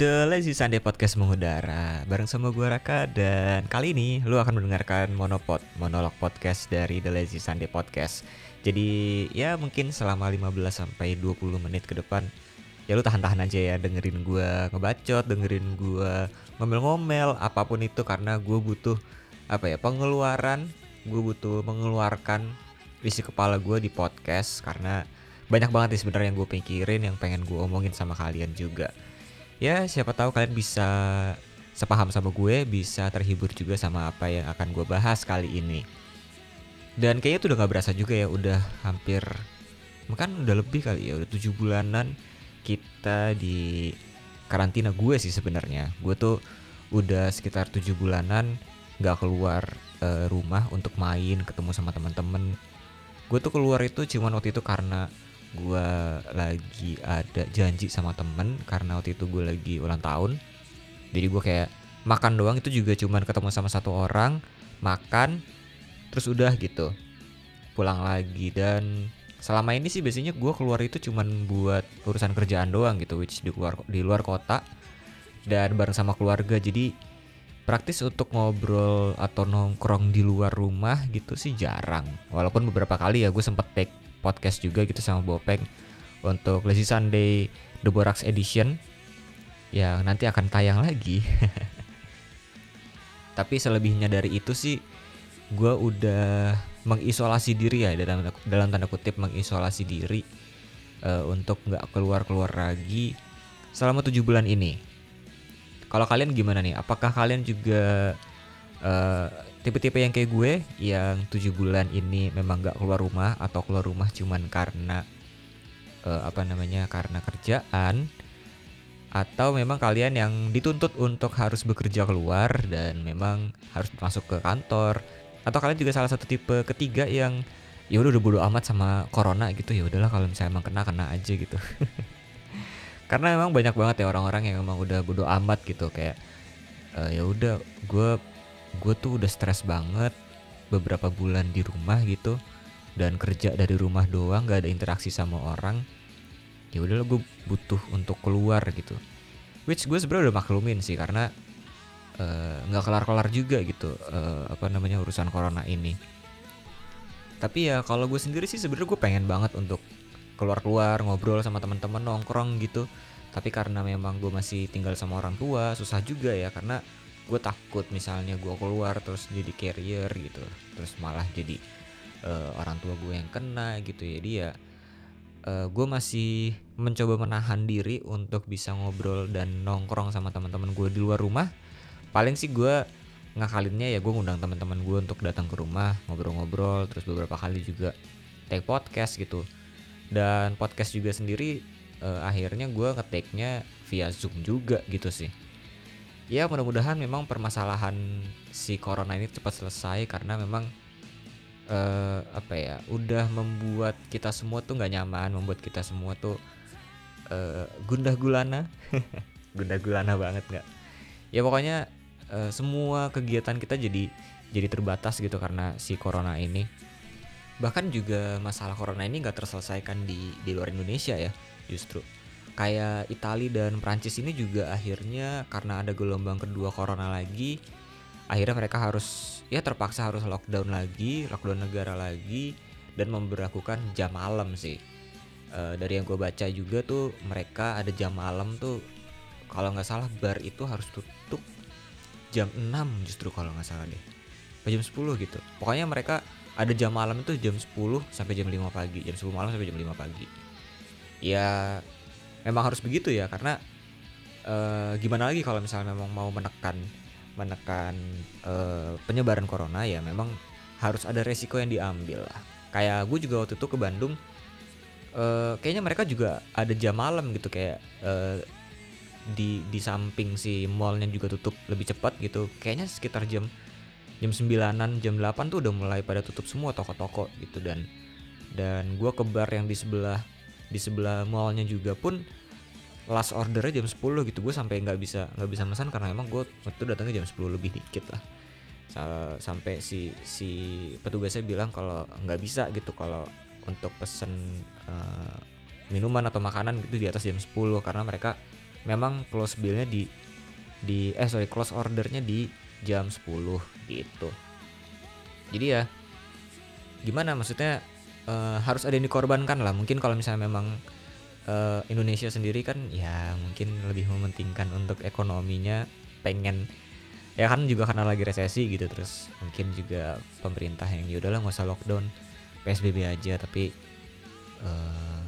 The Lazy Sunday Podcast mengudara Bareng sama gue Raka Dan kali ini lu akan mendengarkan monopod Monolog podcast dari The Lazy Sunday Podcast. Jadi ya mungkin selama 15 sampai 20 menit ke depan Ya lu tahan-tahan aja ya dengerin gue ngebacot Dengerin gue ngomel-ngomel Apa pun itu karena gue butuh apa ya pengeluaran Gue butuh mengeluarkan isi kepala gue di podcast Karena banyak banget sih sebenarnya yang gue pikirin Yang pengen gue omongin sama kalian juga ya siapa tahu kalian bisa sepaham sama gue bisa terhibur juga sama apa yang akan gue bahas kali ini. Dan kayaknya itu udah gak berasa juga ya udah hampir kan udah lebih kali ya udah tujuh bulanan kita di karantina gue sih sebenarnya. Gue tuh udah sekitar tujuh bulanan nggak keluar uh, rumah untuk main ketemu sama teman-teman. Gue tuh keluar itu cuman waktu itu karena gue lagi ada janji sama temen karena waktu itu gue lagi ulang tahun. Jadi gue kayak makan doang itu juga cuman ketemu sama satu orang makan terus udah gitu. Pulang lagi dan selama ini sih biasanya gue keluar itu cuman buat urusan kerjaan doang gitu which di luar di luar kota dan bareng sama keluarga. Jadi praktis untuk ngobrol atau nongkrong di luar rumah gitu sih jarang. Walaupun beberapa kali ya gue sempet take podcast juga gitu sama Bopeng untuk Lazy Sunday The Borax Edition yang nanti akan tayang lagi. Tapi selebihnya dari itu sih gue udah mengisolasi diri ya dalam dalam tanda kutip mengisolasi diri uh, untuk nggak keluar keluar lagi selama tujuh bulan ini. Kalau kalian gimana nih? Apakah kalian juga uh, tipe-tipe yang kayak gue yang tujuh bulan ini memang gak keluar rumah atau keluar rumah cuman karena uh, apa namanya karena kerjaan atau memang kalian yang dituntut untuk harus bekerja keluar dan memang harus masuk ke kantor atau kalian juga salah satu tipe ketiga yang ya udah udah bodo amat sama corona gitu. Ya udahlah kalau misalnya emang kena kena aja gitu. Karena memang banyak banget ya orang-orang yang memang udah bodo amat gitu kayak uh, ya udah gue gue tuh udah stres banget beberapa bulan di rumah gitu. Dan kerja dari rumah doang gak ada interaksi sama orang. Ya udahlah gue butuh untuk keluar gitu. Which gue sebenarnya udah maklumin sih karena eh, nggak uh, kelar-kelar juga gitu uh, apa namanya urusan corona ini. Tapi ya kalau gue sendiri sih sebenarnya gue pengen banget untuk keluar-keluar ngobrol sama teman-teman nongkrong gitu. Tapi karena memang gue masih tinggal sama orang tua susah juga ya. Karena gue takut misalnya gue keluar terus jadi carrier gitu. Terus malah jadi uh, orang tua gue yang kena gitu. Ya dia uh, eh, gue masih mencoba menahan diri untuk bisa ngobrol dan nongkrong sama teman-teman gue di luar rumah. Paling sih gue ngakalinnya ya gue ngundang teman-teman gue untuk datang ke rumah ngobrol-ngobrol terus beberapa kali juga take podcast gitu. Dan podcast juga sendiri uh, akhirnya gue ngeteknya via zoom juga gitu sih ya mudah-mudahan memang permasalahan si corona ini cepat selesai karena memang uh, apa ya udah membuat kita semua tuh nggak nyaman membuat kita semua tuh uh, gundah gulana. Gundah gulana banget nggak? Ya pokoknya uh, semua kegiatan kita jadi jadi terbatas gitu karena si corona ini. Bahkan juga masalah corona ini nggak terselesaikan di di luar Indonesia ya justru kayak Italia dan Prancis ini juga akhirnya karena ada gelombang kedua corona lagi akhirnya mereka harus ya terpaksa harus lockdown lagi lockdown negara lagi dan memperlakukan jam malam sih. E, dari yang gue baca juga tuh mereka ada jam malam tuh kalau nggak salah bar itu harus tutup jam 6 justru kalau nggak salah deh jam 10 gitu. Pokoknya mereka ada jam malam itu jam 10 sampai jam 5 pagi jam 10 malam sampai jam 5 pagi. Ya memang harus begitu ya karena uh, gimana lagi kalau misalnya memang mau menekan menekan uh, penyebaran corona ya memang harus ada resiko yang diambil lah. Kayak gue juga waktu itu ke Bandung uh, kayaknya mereka juga ada jam malam gitu kayak uh, di di samping si mallnya juga tutup lebih cepat gitu. Kayaknya sekitar jam jam sembilanan jam 8 tuh udah mulai pada tutup semua toko-toko gitu dan dan gue ke bar yang di sebelah di sebelah mallnya juga pun last ordernya jam 10 gitu. Gue sampai nggak bisa nggak bisa pesan karena emang gue waktu datangnya jam 10 lebih dikit lah. Sampai si si petugasnya bilang kalau nggak bisa gitu kalau untuk pesen uh, minuman atau makanan gitu di atas jam 10 karena mereka memang close billnya di di eh sorry close ordernya di jam 10 gitu. Jadi ya gimana? Maksudnya uh, harus ada yang dikorbankan lah. Mungkin kalau misalnya memang uh, Indonesia sendiri kan ya mungkin lebih mementingkan untuk ekonominya. Pengen ya kan juga karena lagi resesi gitu terus mungkin juga pemerintah yang ya udahlah nggak usah lockdown PSBB aja. Tapi uh,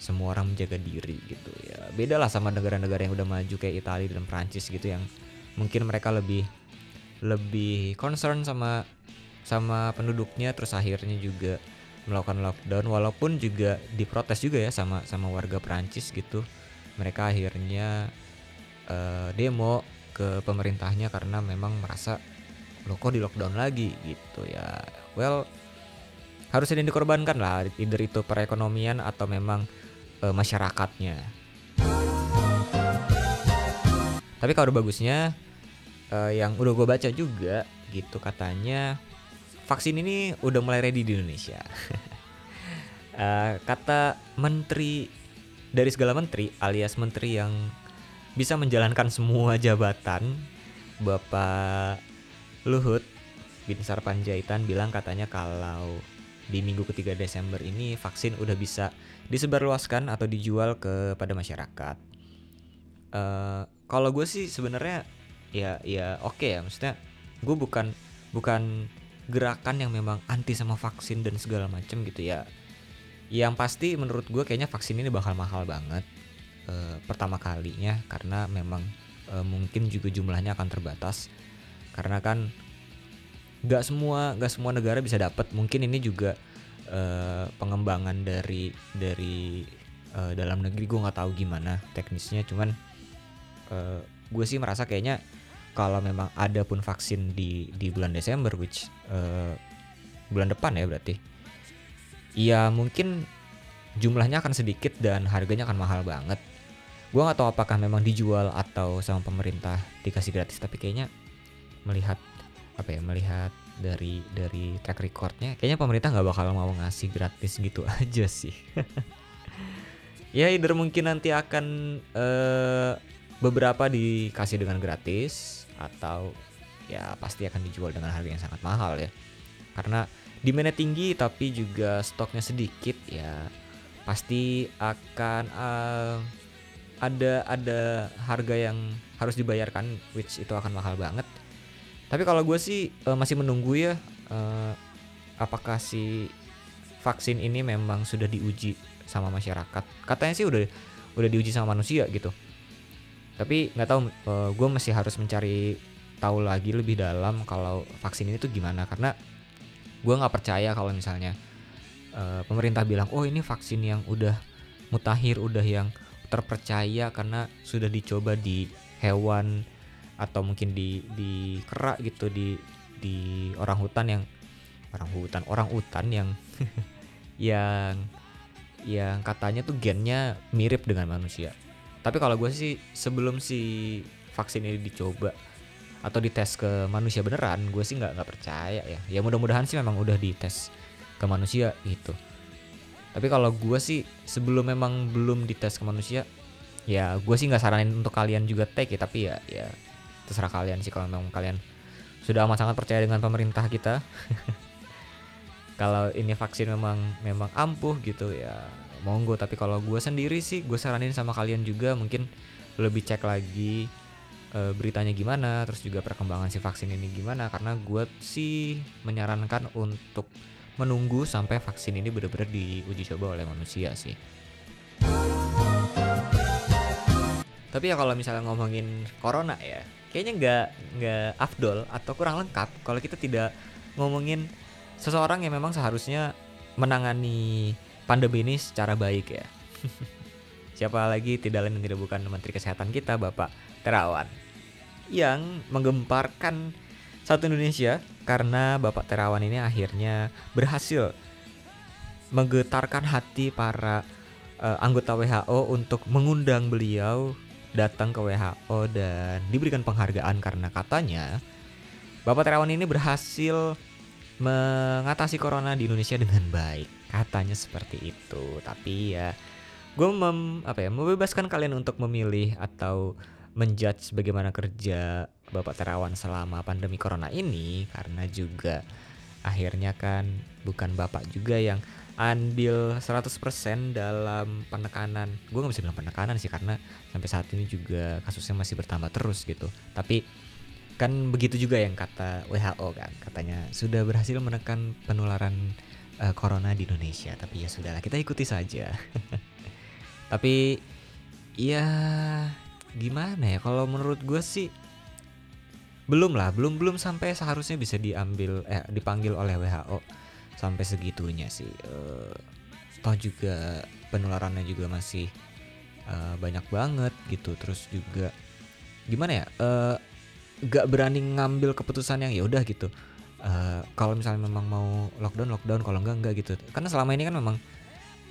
semua orang menjaga diri gitu ya. Beda lah sama negara-negara yang udah maju kayak Italia dan Prancis gitu yang mungkin mereka lebih lebih concern sama sama penduduknya terus akhirnya juga melakukan lockdown walaupun juga diprotes juga ya sama sama warga Prancis gitu. Mereka akhirnya uh, demo ke pemerintahnya karena memang merasa lo kok di lockdown lagi? Gitu ya. Well harus yang dikorbankan lah either itu perekonomian atau memang uh, masyarakatnya. Tapi kalau bagusnya uh, yang udah gue baca juga gitu katanya vaksin ini udah mulai ready di Indonesia. uh, kata menteri dari segala menteri alias menteri yang bisa menjalankan semua jabatan, Bapak Luhut bin Sarpanjaitan bilang katanya kalau di minggu ketiga Desember ini vaksin udah bisa disebarluaskan atau dijual kepada masyarakat. Uh, kalau gue sih sebenarnya ya ya oke okay ya maksudnya gue bukan bukan gerakan yang memang anti sama vaksin dan segala macem gitu ya. Yang pasti menurut gue kayaknya vaksin ini bakal mahal banget e, pertama kalinya karena memang e, mungkin juga jumlahnya akan terbatas. Karena kan nggak semua nggak semua negara bisa dapat mungkin ini juga e, pengembangan dari dari e, dalam negeri. Gue nggak tahu gimana teknisnya cuman e, gue sih merasa kayaknya kalau memang ada pun vaksin di di bulan Desember which uh, bulan depan ya berarti ya mungkin jumlahnya akan sedikit dan harganya akan mahal banget. Gue nggak tahu apakah memang dijual atau sama pemerintah dikasih gratis tapi kayaknya melihat apa ya melihat dari dari track recordnya kayaknya pemerintah nggak bakal mau ngasih gratis gitu aja sih. Ya either mungkin nanti akan uh, beberapa dikasih dengan gratis atau ya pasti akan dijual dengan harga yang sangat mahal ya. Karena demandnya tinggi tapi juga stoknya sedikit ya pasti akan uh, ada ada harga yang harus dibayarkan which itu akan mahal banget. Tapi kalau gue sih uh, masih menunggu ya uh, apakah si vaksin ini memang sudah diuji sama masyarakat. Katanya sih udah udah diuji sama manusia gitu tapi nggak tahu uh, gue masih harus mencari tahu lagi lebih dalam kalau vaksin ini tuh gimana. Karena gue nggak percaya kalau misalnya uh, pemerintah bilang oh ini vaksin yang udah mutakhir udah yang terpercaya karena sudah dicoba di hewan atau mungkin di di kerak gitu di di orang hutan yang orang hutan orang hutan yang yang yang katanya tuh gennya mirip dengan manusia tapi kalau gue sih sebelum si vaksin ini dicoba atau dites ke manusia beneran, gue sih nggak nggak percaya ya. Ya mudah-mudahan sih memang udah dites ke manusia gitu. Tapi kalau gue sih sebelum memang belum dites ke manusia, ya gue sih nggak saranin untuk kalian juga take ya. Tapi ya ya terserah kalian sih kalau memang kalian sudah amat sangat percaya dengan pemerintah kita. kalau ini vaksin memang memang ampuh gitu ya monggo tapi kalau gue sendiri sih gue saranin sama kalian juga mungkin lebih cek lagi e, beritanya gimana terus juga perkembangan si vaksin ini gimana karena gue sih menyarankan untuk menunggu sampai vaksin ini benar-benar diuji coba oleh manusia sih. Tapi ya kalau misalnya ngomongin corona ya kayaknya nggak nggak afdol atau kurang lengkap kalau kita tidak ngomongin seseorang yang memang seharusnya menangani pandemi ini secara baik ya. Siapa lagi tidak lain dan tidak bukan Menteri Kesehatan kita Bapak Terawan yang menggemparkan satu Indonesia karena Bapak Terawan ini akhirnya berhasil menggetarkan hati para uh, anggota WHO untuk mengundang beliau datang ke WHO dan diberikan penghargaan karena katanya Bapak Terawan ini berhasil mengatasi corona di Indonesia dengan baik. Katanya seperti itu. Tapi ya gue mem apa ya membebaskan kalian untuk memilih atau menjudge bagaimana kerja Bapak Terawan selama pandemi corona ini. Karena juga akhirnya kan bukan Bapak juga yang andil 100% dalam penekanan. Gue nggak bisa bilang penekanan sih karena sampai saat ini juga kasusnya masih bertambah terus gitu. Tapi kan begitu juga yang kata WHO kan. Katanya sudah berhasil menekan penularan uh, corona di Indonesia tapi ya sudahlah kita ikuti saja. Tapi ya gimana ya kalau menurut gue sih belum lah belum belum sampai seharusnya bisa diambil eh dipanggil oleh WHO sampai segitunya sih. Uh, toh juga penularannya juga masih uh, banyak banget gitu terus juga gimana ya uh, gak berani ngambil keputusan yang ya udah gitu uh, kalau misalnya memang mau lockdown lockdown. Kalau enggak enggak gitu. Karena selama ini kan memang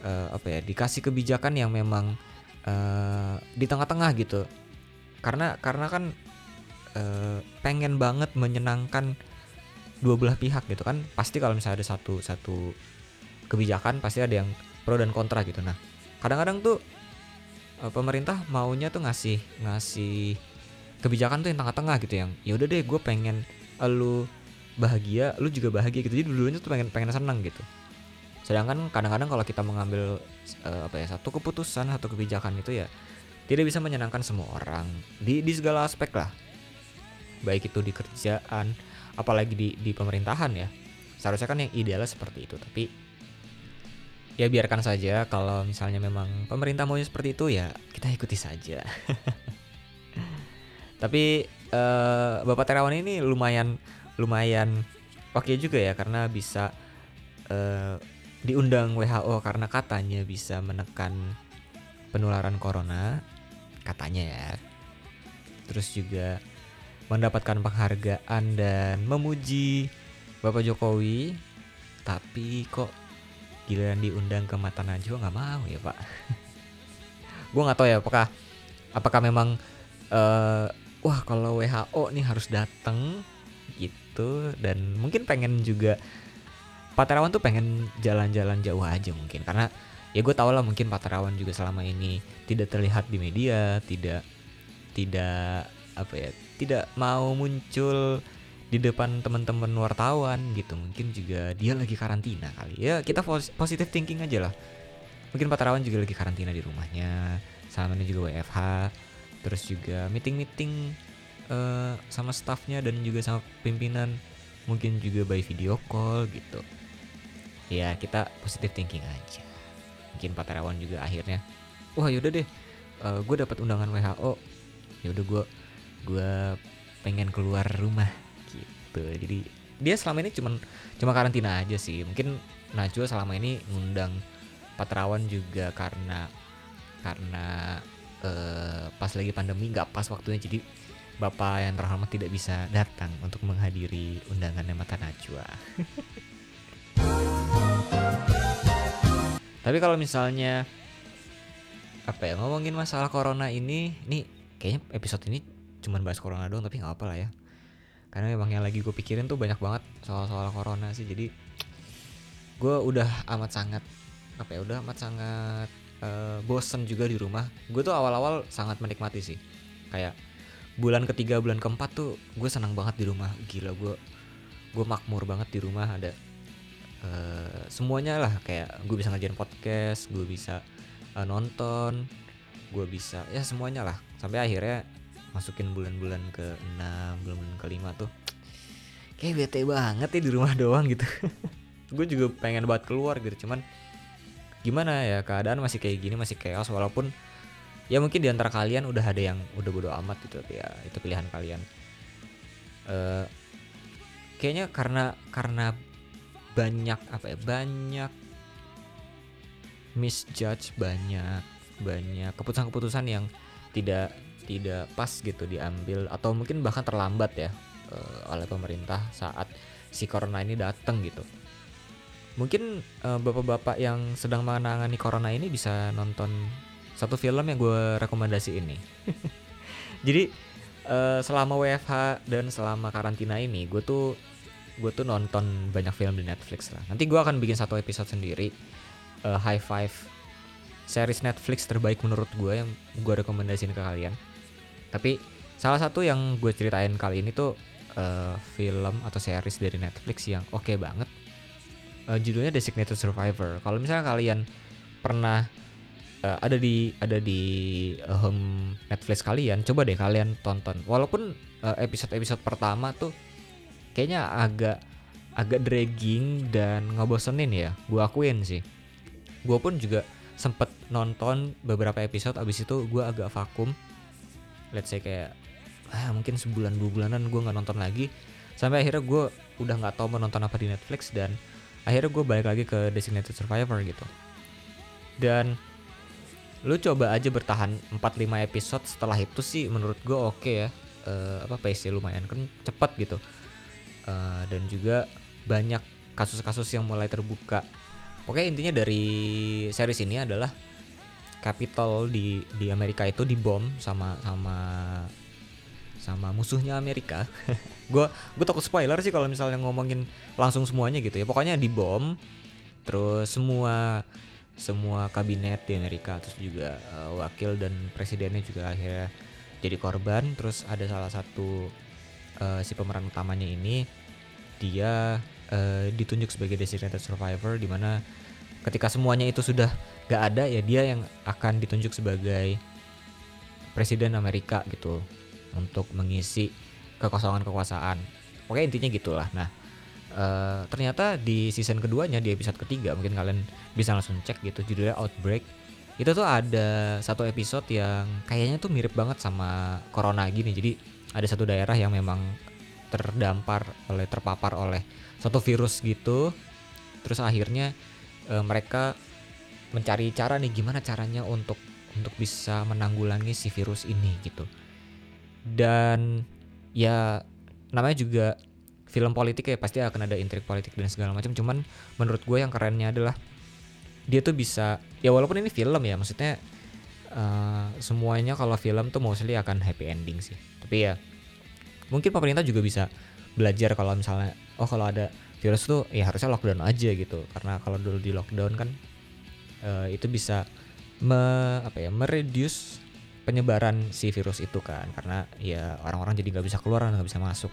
uh, apa ya dikasih kebijakan yang memang uh, di tengah-tengah gitu. Karena karena kan uh, pengen banget menyenangkan dua belah pihak gitu kan. Pasti kalau misalnya ada satu satu kebijakan pasti ada yang pro dan kontra gitu. Nah kadang-kadang tuh uh, pemerintah maunya tuh ngasih ngasih kebijakan tuh yang tengah-tengah gitu. Yang ya udah deh gue pengen lu bahagia lu juga bahagia gitu. Jadi dulunya tuh pengen pengen senang gitu. Sedangkan kadang-kadang kalau kita mengambil uh, apa ya satu keputusan satu kebijakan itu ya tidak bisa menyenangkan semua orang. Di di segala aspek lah. Baik itu di kerjaan apalagi di di pemerintahan ya. Seharusnya kan yang idealnya seperti itu. Tapi ya biarkan saja kalau misalnya memang pemerintah maunya seperti itu ya kita ikuti saja. Tapi uh, bapak Terawan ini lumayan lumayan oke okay juga ya karena bisa uh, diundang WHO karena katanya bisa menekan penularan corona katanya ya. Terus juga mendapatkan penghargaan dan memuji Bapak Jokowi tapi kok giliran diundang ke mata Najwa nggak mau ya Pak? Gue nggak tahu ya apakah apakah memang uh, wah kalau WHO nih harus datang gitu. Dan mungkin pengen juga Pak Terawan tuh pengen jalan-jalan jauh aja mungkin. Karena ya gue tau lah mungkin Pak Terawan juga selama ini tidak terlihat di media tidak tidak apa ya tidak mau muncul di depan teman-teman wartawan gitu. Mungkin juga dia lagi karantina kali. Ya kita positive thinking aja lah. Mungkin Pak Terawan juga lagi karantina di rumahnya sama ini juga WFH terus juga meeting meeting uh, sama staffnya dan juga sama pimpinan. Mungkin juga by video call gitu. Ya kita positive thinking aja. Mungkin Pak Terawan juga akhirnya wah yaudah deh uh, eh, gue dapat undangan WHO yaudah gue gue pengen keluar rumah gitu. Jadi dia selama ini cuman cuma karantina aja sih. Mungkin Najwa selama ini ngundang Pak Terawan juga karena karena uh, pas lagi pandemi nggak pas waktunya. Jadi Bapak yang terhormat tidak bisa datang untuk menghadiri undangannya Mata Najwa. Tapi kalau misalnya apa ya ngomongin masalah corona ini, nih kayaknya episode ini cuman bahas corona doang tapi nggak apa lah ya. Karena memang yang lagi gue pikirin tuh banyak banget soal-soal corona sih. Jadi gue udah amat sangat apa ya udah amat sangat uh, bosen juga di rumah. Gue tuh awal-awal sangat menikmati sih. Kayak bulan ketiga bulan keempat tuh gue senang banget di rumah. Gila gue gue makmur banget di rumah. Ada uh, semuanya lah. Kayak gue bisa ngajarin podcast gue bisa uh, nonton gue bisa ya semuanya lah. Sampai akhirnya masukin bulan-bulan ke 6 bulan-bulan ke 5 tuh kayak bete banget ya di rumah doang gitu. Gue juga pengen buat keluar gitu. Cuman gimana ya keadaan masih kayak gini masih chaos. Walaupun ya mungkin di antara kalian udah ada yang udah bodo amat gitu ya itu pilihan kalian. Uh, kayaknya karena karena banyak apa ya banyak misjudge banyak banyak keputusan-keputusan yang tidak tidak pas gitu diambil atau mungkin bahkan terlambat ya uh, oleh pemerintah saat si corona ini datang gitu. Mungkin uh, bapak-bapak yang sedang menangani corona ini bisa nonton satu film yang gue rekomendasi ini jadi uh, selama WFH dan selama karantina ini gue tuh gue tuh nonton banyak film di Netflix lah. Nanti gue akan bikin satu episode sendiri uh, High Five series Netflix terbaik menurut gue yang gue rekomendasiin ke kalian. Tapi salah satu yang gue ceritain kali ini tuh uh, film atau series dari Netflix yang oke okay banget. Uh, judulnya Designated Survivor. Kalau misalnya kalian pernah uh, ada di ada di uh, home Netflix kalian, coba deh kalian tonton. Walaupun uh, episode-episode pertama tuh kayaknya agak agak dragging dan ngebosenin ya. Gue akuin sih. Gue pun juga sempet nonton beberapa episode abis itu gue agak vakum let's say kayak ah, mungkin sebulan dua bulanan gue nggak nonton lagi sampai akhirnya gue udah nggak tahu mau nonton apa di Netflix dan akhirnya gue balik lagi ke Designated Survivor gitu dan lu coba aja bertahan 4-5 episode setelah itu sih menurut gue oke okay ya uh, apa pace lumayan kan cepat gitu uh, dan juga banyak kasus-kasus yang mulai terbuka Oke intinya dari series ini adalah Capital di di Amerika itu dibom sama sama sama musuhnya Amerika. gue gue takut spoiler sih kalau misalnya ngomongin langsung semuanya gitu ya. Pokoknya dibom, terus semua semua kabinet di Amerika terus juga uh, wakil dan presidennya juga akhirnya jadi korban. Terus ada salah satu uh, si pemeran utamanya ini dia uh, ditunjuk sebagai designated survivor di mana ketika semuanya itu sudah gak ada ya dia yang akan ditunjuk sebagai presiden Amerika gitu untuk mengisi kekosongan kekuasaan. Oke intinya gitulah. Nah uh, ternyata di season keduanya di episode ketiga mungkin kalian bisa langsung cek gitu judulnya Outbreak. Itu tuh ada satu episode yang kayaknya tuh mirip banget sama corona gini. Jadi ada satu daerah yang memang terdampar oleh terpapar oleh suatu virus gitu terus akhirnya e, mereka mencari cara nih gimana caranya untuk untuk bisa menanggulangi si virus ini gitu dan ya namanya juga film politik ya pasti akan ada intrik politik dan segala macam. Cuman menurut gue yang kerennya adalah dia tuh bisa ya walaupun ini film ya maksudnya uh, semuanya kalau film tuh mostly akan happy ending sih. Tapi ya mungkin pemerintah juga bisa belajar kalau misalnya oh kalau ada virus tuh ya harusnya lockdown aja gitu. Karena kalau dulu di lockdown kan uh, itu bisa me, apa ya mereduce penyebaran si virus itu kan. Karena ya orang-orang jadi nggak bisa keluar nggak bisa masuk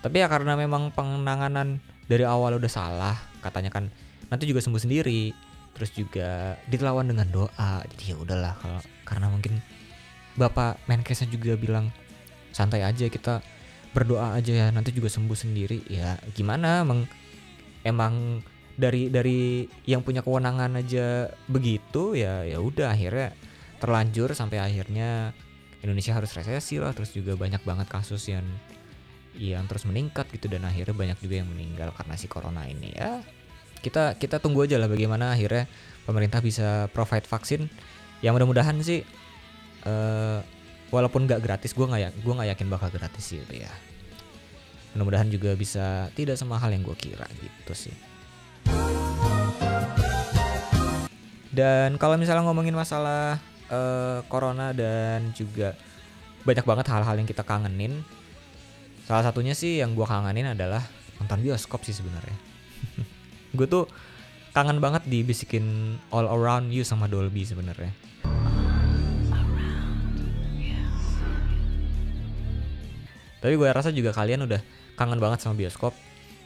tapi ya karena memang penanganan dari awal udah salah katanya kan nanti juga sembuh sendiri terus juga ditelawan dengan doa jadi ya udahlah kalau karena mungkin bapak Menkesnya juga bilang santai aja kita berdoa aja ya nanti juga sembuh sendiri. Ya gimana? Emang emang dari dari yang punya kewenangan aja begitu ya ya udah akhirnya terlanjur sampai akhirnya Indonesia harus resesi lah terus juga banyak banget kasus yang yang terus meningkat gitu dan akhirnya banyak juga yang meninggal karena si corona ini ya. Kita kita tunggu aja lah bagaimana akhirnya pemerintah bisa provide vaksin. Yang mudah-mudahan sih uh, walaupun nggak gratis gue nggak ya gue nggak yakin bakal gratis sih itu ya. Mudah-mudahan juga bisa tidak semahal yang gue kira gitu sih. Dan kalau misalnya ngomongin masalah uh, corona dan juga banyak banget hal-hal yang kita kangenin salah satunya sih yang gue kangenin adalah nonton bioskop sih sebenarnya gue tuh kangen banget dibisikin all around you sama Dolby sebenarnya Tapi gue rasa juga kalian udah kangen banget sama bioskop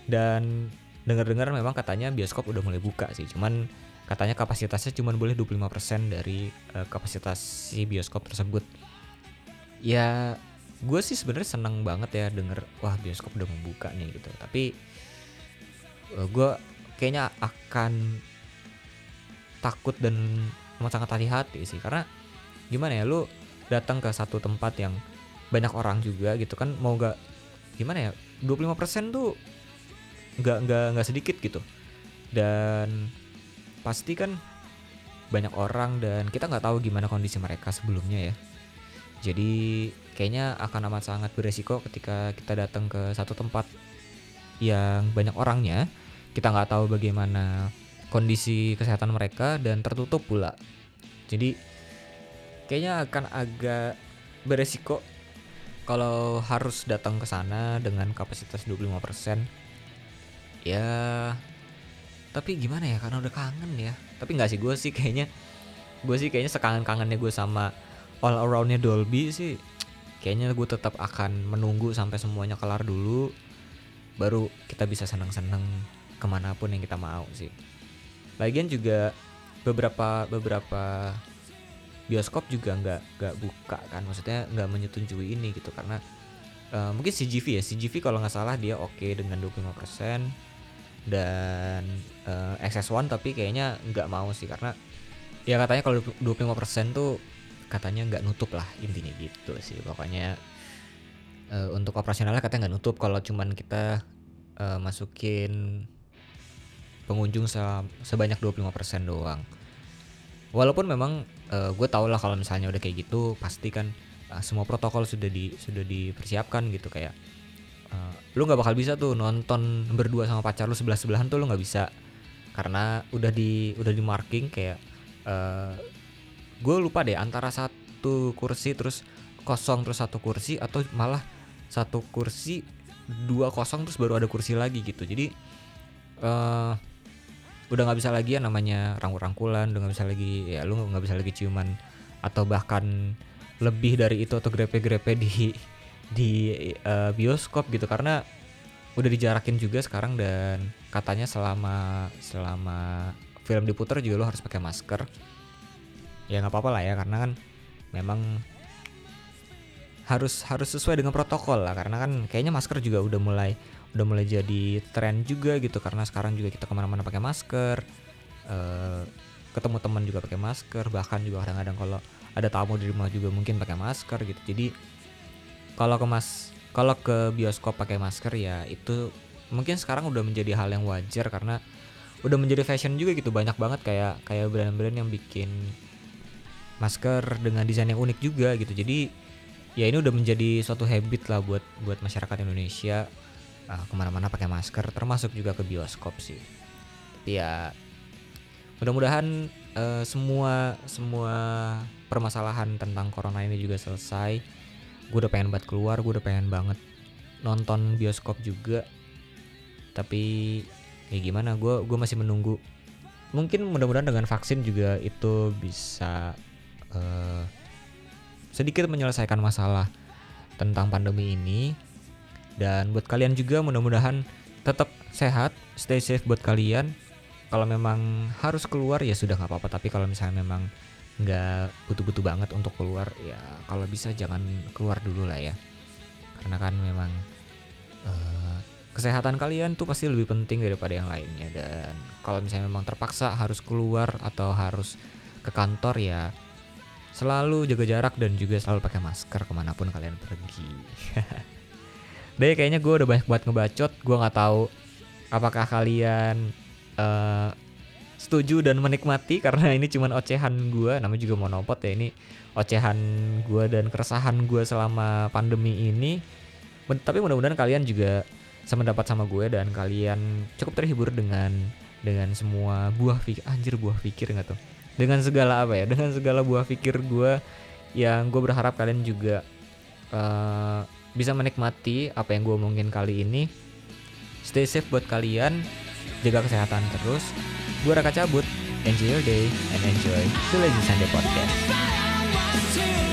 dan dengar-dengar memang katanya bioskop udah mulai buka sih. Cuman katanya kapasitasnya cuma boleh 25% dari uh, kapasitas si bioskop tersebut. Ya gue sih sebenarnya seneng banget ya denger wah bioskop udah membuka nih gitu. Tapi uh, eh, gue kayaknya akan takut dan amat sangat hati-hati sih. Karena gimana ya lu datang ke satu tempat yang banyak orang juga gitu kan mau gak gimana ya 25% tuh nggak nggak nggak sedikit gitu. Dan pasti kan banyak orang dan kita nggak tahu gimana kondisi mereka sebelumnya ya. Jadi kayaknya akan amat sangat beresiko ketika kita datang ke satu tempat yang banyak orangnya. Kita nggak tahu bagaimana kondisi kesehatan mereka dan tertutup pula. Jadi kayaknya akan agak beresiko kalau harus datang ke sana dengan kapasitas 25% ya tapi gimana ya? Karena udah kangen ya. Tapi nggak sih gue sih kayaknya gue sih kayaknya sekangen-kangennya gue sama all aroundnya Dolby sih kayaknya gue tetap akan menunggu sampai semuanya kelar dulu baru kita bisa seneng-seneng ke mana pun yang kita mau sih. Lagian juga beberapa beberapa bioskop juga nggak nggak buka kan maksudnya nggak menyetujui ini gitu karena uh, mungkin CGV ya CGV kalau nggak salah dia oke okay dengan 25% dan uh, eh, XS1 tapi kayaknya nggak mau sih karena ya katanya kalau 25% tuh katanya nggak nutup lah intinya gitu sih. Pokoknya uh, untuk operasionalnya katanya nggak nutup kalau cuman kita uh, masukin pengunjung se sebanyak 25% doang. Walaupun memang uh, gue tau lah kalau misalnya udah kayak gitu pasti kan uh, semua protokol sudah di sudah dipersiapkan gitu. Kayak uh, lu nggak bakal bisa tuh nonton berdua sama pacar lu sebelah sebelahan tuh lu nggak bisa. Karena udah di udah di marking kayak uh, gue lupa deh antara satu kursi terus kosong terus satu kursi atau malah satu kursi dua kosong terus baru ada kursi lagi gitu. Jadi uh, udah nggak bisa lagi ya namanya rangkul-rangkulan udah nggak bisa lagi ya lu nggak bisa lagi ciuman atau bahkan lebih dari itu atau grepe-grepe di di uh, bioskop gitu. Karena udah dijarakin juga sekarang dan katanya selama selama film diputar juga lo harus pakai masker ya nggak apa-apa lah ya karena kan memang harus harus sesuai dengan protokol lah. Karena kan kayaknya masker juga udah mulai udah mulai jadi tren juga gitu. Karena sekarang juga kita ke mana-mana pakai masker uh, ketemu teman juga pakai masker bahkan juga kadang-kadang kalau ada tamu di rumah juga mungkin pakai masker gitu. Jadi kalau ke mas kalau ke bioskop pakai masker ya itu mungkin sekarang udah menjadi hal yang wajar karena udah menjadi fashion juga gitu. Banyak banget kayak kayak brand-brand yang bikin masker dengan desain yang unik juga gitu. Jadi ya ini udah menjadi suatu habit lah buat buat masyarakat Indonesia uh, ke mana-mana pakai masker termasuk juga ke bioskop sih. Tapi ya mudah-mudahan uh, semua semua permasalahan tentang corona ini juga selesai. Gue udah pengen banget keluar gue udah pengen banget nonton bioskop juga. Tapi ya gimana gue gue masih menunggu. Mungkin mudah-mudahan dengan vaksin juga itu bisa uh, sedikit menyelesaikan masalah tentang pandemi ini dan buat kalian juga mudah-mudahan tetap sehat, stay safe buat kalian. Kalau memang harus keluar ya sudah nggak apa-apa. Tapi kalau misalnya memang nggak butuh-butuh banget untuk keluar, ya kalau bisa jangan keluar dulu lah ya. Karena kan memang uh, kesehatan kalian tuh pasti lebih penting daripada yang lainnya. Dan kalau misalnya memang terpaksa harus keluar atau harus ke kantor ya selalu jaga jarak dan juga selalu pakai masker ke mana pun kalian pergi. Deh kayaknya gue udah banyak buat ngebacot. Gue nggak tahu apakah kalian uh, setuju dan menikmati karena ini cuman ocehan gue. Namanya juga monopot ya ini ocehan gue dan keresahan gue selama pandemi ini. Tapi mudah-mudahan kalian juga semendapat sama gue dan kalian cukup terhibur dengan dengan semua buah pikir anjir buah pikir nggak tuh dengan segala apa ya dengan segala buah pikir gue yang gue berharap kalian juga uh, bisa menikmati apa yang gue omongin kali ini. Stay safe buat kalian, jaga kesehatan terus. Gue Raka cabut, enjoy your day and enjoy the Lazy Sunday Podcast.